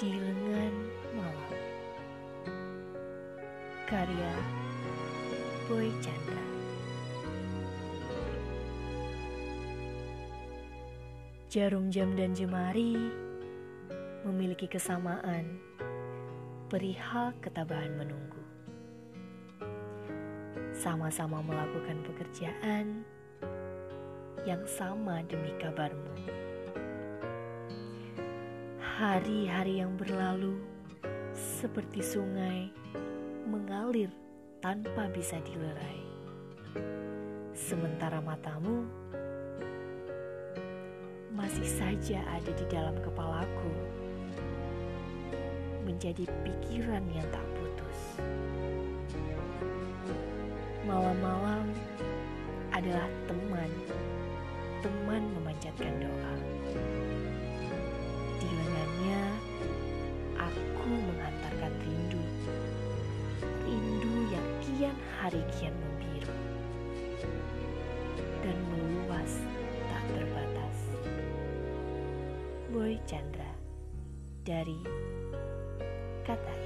di lengan malam. Karya Boy Chandra. Jarum jam dan jemari memiliki kesamaan perihal ketabahan menunggu. Sama-sama melakukan pekerjaan yang sama demi kabarmu. Hari-hari yang berlalu seperti sungai mengalir tanpa bisa dilerai. Sementara matamu masih saja ada di dalam kepalaku, menjadi pikiran yang tak putus. Malam-malam adalah teman, teman memanjatkan doa. Hari kian membiru dan meluas tak terbatas. Boy Chandra dari Kata